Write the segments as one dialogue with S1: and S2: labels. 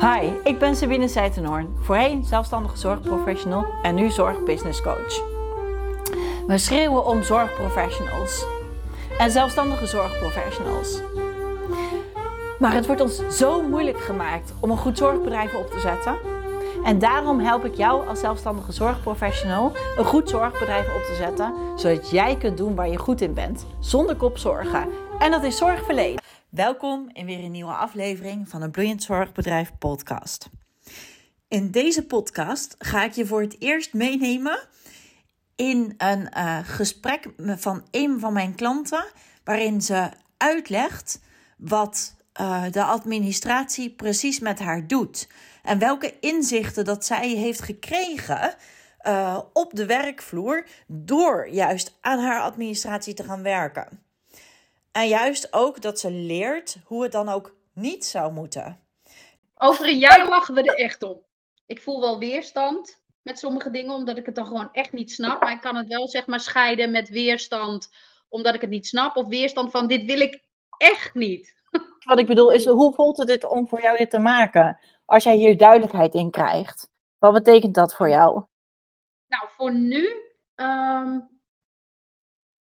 S1: Hi, ik ben Sabine Seitenhoorn, voorheen zelfstandige zorgprofessional en nu zorgbusinesscoach. We schreeuwen om zorgprofessionals en zelfstandige zorgprofessionals. Maar het wordt ons zo moeilijk gemaakt om een goed zorgbedrijf op te zetten. En daarom help ik jou als zelfstandige zorgprofessional een goed zorgbedrijf op te zetten, zodat jij kunt doen waar je goed in bent, zonder kopzorgen. En dat is zorgverlenen. Welkom in weer een nieuwe aflevering van de Bloeiend Zorgbedrijf podcast. In deze podcast ga ik je voor het eerst meenemen in een uh, gesprek van een van mijn klanten, waarin ze uitlegt wat uh, de administratie precies met haar doet en welke inzichten dat zij heeft gekregen uh, op de werkvloer door juist aan haar administratie te gaan werken. En juist ook dat ze leert hoe het dan ook niet zou moeten.
S2: Over een jaar lachen we er echt om. Ik voel wel weerstand met sommige dingen, omdat ik het dan gewoon echt niet snap. Maar ik kan het wel zeg maar scheiden met weerstand, omdat ik het niet snap. Of weerstand van dit wil ik echt niet.
S1: Wat ik bedoel is, hoe voelt het dit om voor jou dit te maken? Als jij hier duidelijkheid in krijgt. Wat betekent dat voor jou?
S2: Nou, voor nu um,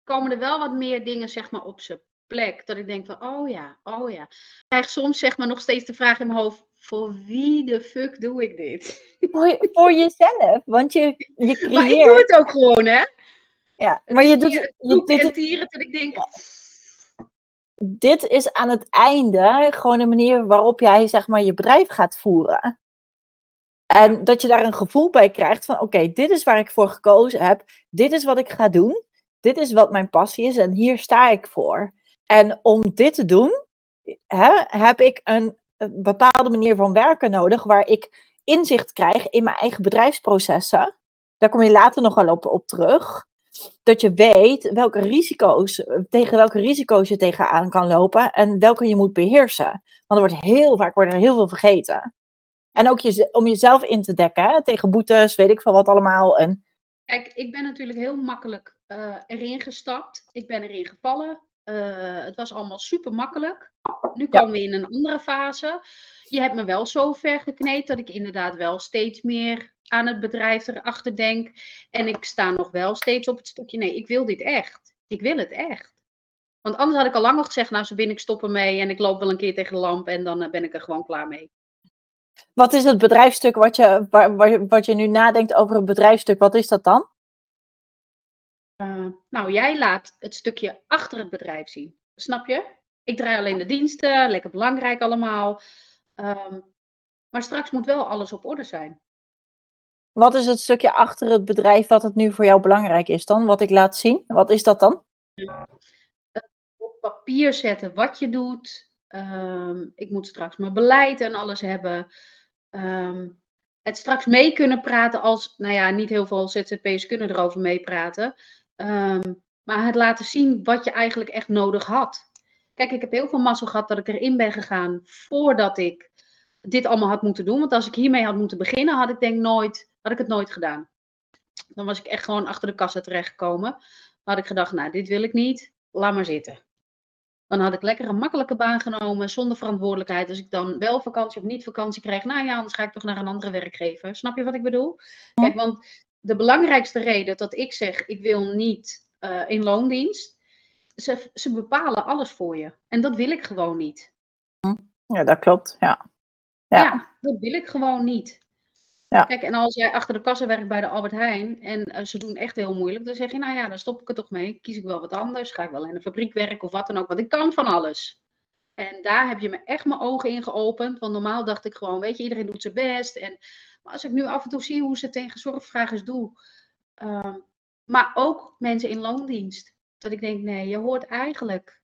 S2: komen er wel wat meer dingen zeg maar op zijn plek. Dat ik denk van, oh ja, oh ja. Ik krijg soms zeg maar nog steeds de vraag in mijn hoofd, voor wie de fuck doe ik dit?
S1: Voor, voor jezelf, want je, je creëert...
S2: Maar ik doe het ook gewoon, hè?
S1: Ja, maar je doet... Je,
S2: doet het hier dat ik denk...
S1: Dit is aan het einde gewoon een manier waarop jij zeg maar je bedrijf gaat voeren. En dat je daar een gevoel bij krijgt van oké, dit is waar ik voor gekozen heb. Dit is wat ik ga doen. Dit is wat mijn passie is en hier sta ik voor. En om dit te doen, hè, heb ik een, bepaalde manier van werken nodig, waar ik inzicht krijg in mijn eigen bedrijfsprocessen. Daar kom je later nog wel op, op terug. Dat je weet welke risico's, tegen welke risico's je tegenaan kan lopen en welke je moet beheersen. Want er wordt heel vaak wordt er heel veel vergeten. En ook je, om jezelf in te dekken tegen boetes, weet ik van wat allemaal. En...
S2: Kijk, ik ben natuurlijk heel makkelijk uh, erin gestapt. Ik ben erin gevallen. Uh, het was allemaal super makkelijk. Nu komen we in een andere fase. Je hebt me wel zo ver gekneed dat ik inderdaad wel steeds meer aan het bedrijf erachter denk. En ik sta nog wel steeds op het stukje. Nee, ik wil dit echt. Ik wil het echt. Want anders had ik al lang al gezegd, nou, zo ben ik stoppen mee en ik loop wel een keer tegen de lamp en dan uh, ben ik er gewoon klaar mee.
S1: Wat is het bedrijfstuk wat je, waar, wat je nu nadenkt over een bedrijfstuk? Wat is dat dan?
S2: Uh, nou, jij laat het stukje achter het bedrijf zien. Snap je? Ik draai alleen de diensten, lekker belangrijk allemaal. Um, maar straks moet wel alles op orde zijn.
S1: Wat is het stukje achter het bedrijf wat het nu voor jou belangrijk is dan? Wat ik laat zien? Wat is dat dan?
S2: Op papier zetten wat je doet. Um, ik moet straks mijn beleid en alles hebben. Um, het straks mee kunnen praten als, nou ja, niet heel veel ZZP'ers kunnen erover meepraten. Um, maar het laten zien wat je eigenlijk echt nodig had. Kijk, ik heb heel veel mazzel gehad dat ik erin ben gegaan voordat ik dit allemaal had moeten doen. Want als ik hiermee had moeten beginnen, had ik denk nooit, had ik het nooit gedaan. Dan was ik echt gewoon achter de kassa terechtgekomen. Had ik gedacht, nou, dit wil ik niet, laat maar zitten. Dan had ik lekker een makkelijke baan genomen, zonder verantwoordelijkheid. Als ik dan wel vakantie of niet vakantie krijg, nou ja, anders ga ik toch naar een andere werkgever. Snap je wat ik bedoel? Kijk, want de belangrijkste reden dat ik zeg, ik wil niet uh, in loondienst, ze, ze bepalen alles voor je. En dat wil ik gewoon niet.
S1: Ja, dat klopt, ja.
S2: Ja, ja dat wil ik gewoon niet. Ja. Kijk, en als jij achter de kassa werkt bij de Albert Heijn en uh, ze doen echt heel moeilijk, dan zeg je, nou ja, dan stop ik er toch mee. Kies ik wel wat anders, ga ik wel in een fabriek werken of wat dan ook, want ik kan van alles. En daar heb je me echt mijn ogen in geopend, want normaal dacht ik gewoon, weet je, iedereen doet zijn best. En maar als ik nu af en toe zie hoe ze tegen zorgvragers doen, uh, maar ook mensen in loondienst, dat ik denk, nee, je hoort eigenlijk,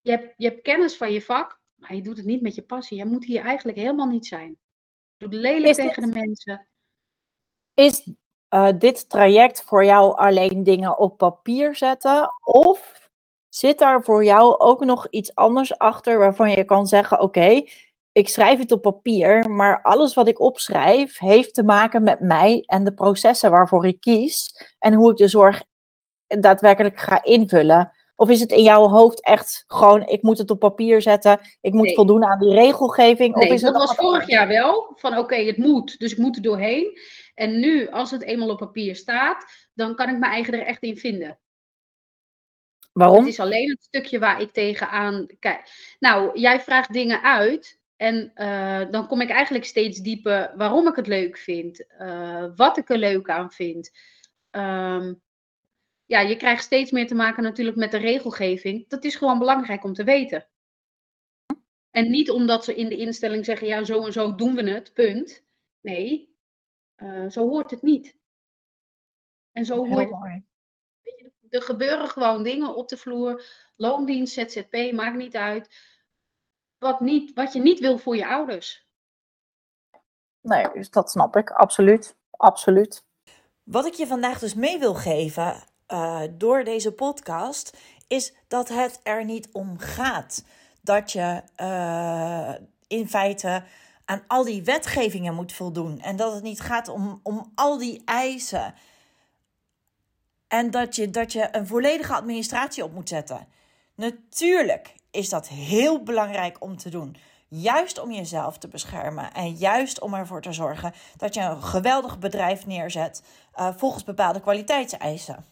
S2: je hebt, je hebt kennis van je vak, maar je doet het niet met je passie. Je moet hier eigenlijk helemaal niet zijn. Je doet lelijk tegen de mensen.
S1: Is uh, dit traject voor jou alleen dingen op papier zetten? Of zit daar voor jou ook nog iets anders achter waarvan je kan zeggen: Oké, okay, ik schrijf het op papier, maar alles wat ik opschrijf heeft te maken met mij en de processen waarvoor ik kies en hoe ik de zorg daadwerkelijk ga invullen.
S3: Of is het in jouw hoofd echt gewoon, ik moet het op papier zetten, ik moet
S2: Nee.
S3: voldoen aan die regelgeving?
S2: Nee,
S3: of is
S2: dat
S3: het
S2: was vorig jaar wel. Van oké, het moet, dus ik moet er doorheen. En nu, als het eenmaal op papier staat, dan kan ik mijn eigen er echt in vinden.
S3: Waarom?
S2: Het is alleen het stukje waar ik tegenaan kijk. Nou, jij vraagt dingen uit. En eh, dan kom ik eigenlijk steeds dieper waarom ik het leuk vind. eh, wat ik er leuk aan vind. Ehm, ja, je krijgt steeds meer te maken natuurlijk met de regelgeving. Dat is gewoon belangrijk om te weten. En niet omdat ze in de instelling zeggen, ja, zo en zo doen we het, punt. Nee, eh, zo hoort het niet. En zo hoort
S3: mooi.
S2: er gebeuren gewoon dingen op de vloer. Loondienst, ZZP, maakt niet uit. Wat, niet, wat je niet wil voor je ouders.
S3: Nee, dus dat snap ik. Absoluut. Absoluut.
S1: Wat ik je vandaag dus mee wil geven eh, door deze podcast, is dat het er niet om gaat dat je eh, in feite aan al die wetgevingen moet voldoen. En dat het niet gaat om, om al die eisen. En dat je, dat je een volledige administratie op moet zetten. Natuurlijk is dat heel belangrijk om te doen. Juist om jezelf te beschermen en juist om ervoor te zorgen dat je een geweldig bedrijf neerzet eh, volgens bepaalde kwaliteitseisen.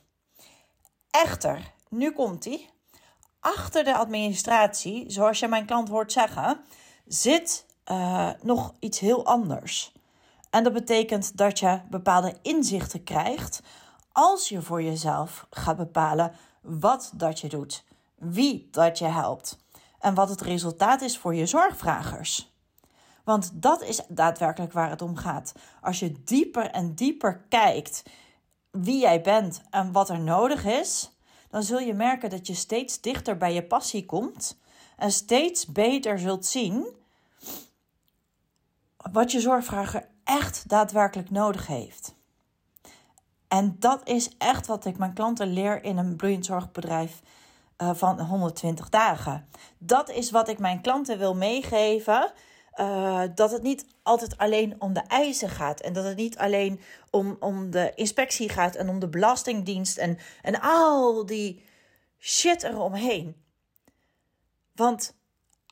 S1: Echter, nu komt ie. Achter de administratie, zoals je mijn klant hoort zeggen, zit eh, nog iets heel anders. En dat betekent dat je bepaalde inzichten krijgt als je voor jezelf gaat bepalen wat dat je doet, wie dat je helpt en wat het resultaat is voor je zorgvragers. Want dat is daadwerkelijk waar het om gaat. Als je dieper en dieper kijkt wie jij bent en wat er nodig is, dan zul je merken dat je steeds dichter bij je passie komt en steeds beter zult zien wat je zorgvrager echt daadwerkelijk nodig heeft. En dat is echt wat ik mijn klanten leer in een bloeiend zorgbedrijf uh, van 120 dagen. Dat is wat ik mijn klanten wil meegeven. Uh, dat het niet altijd alleen om de eisen gaat. En dat het niet alleen om, om de inspectie gaat en om de belastingdienst en, en al die shit eromheen. Want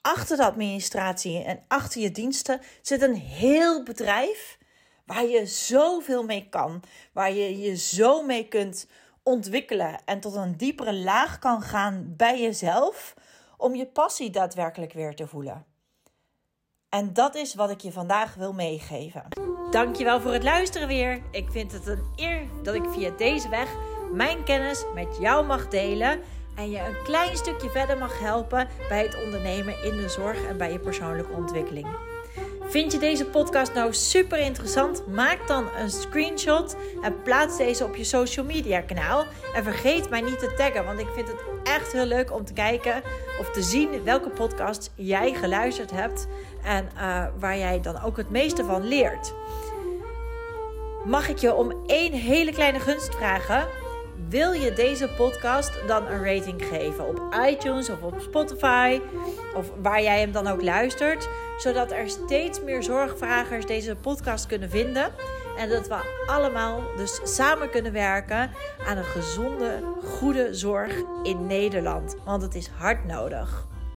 S1: achter de administratie en achter je diensten zit een heel bedrijf waar je zoveel mee kan. Waar je je zo mee kunt ontwikkelen en tot een diepere laag kan gaan bij jezelf om je passie daadwerkelijk weer te voelen. En dat is wat ik je vandaag wil meegeven. Dankjewel voor het luisteren weer. Ik vind het een eer dat ik via deze weg mijn kennis met jou mag delen en je een klein stukje verder mag helpen bij het ondernemen in de zorg en bij je persoonlijke ontwikkeling. Vind je deze podcast nou super interessant? Maak dan een screenshot en plaats deze op je social media kanaal. En vergeet mij niet te taggen, want ik vind het echt heel leuk om te kijken of te zien welke podcast jij geluisterd hebt en uh, waar jij dan ook het meeste van leert. Mag ik je om één hele kleine gunst vragen? Wil je deze podcast dan een rating geven op iTunes of op Spotify of waar jij hem dan ook luistert, zodat er steeds meer zorgvragers deze podcast kunnen vinden en dat we allemaal dus samen kunnen werken aan een gezonde, goede zorg in Nederland, want het is hard nodig.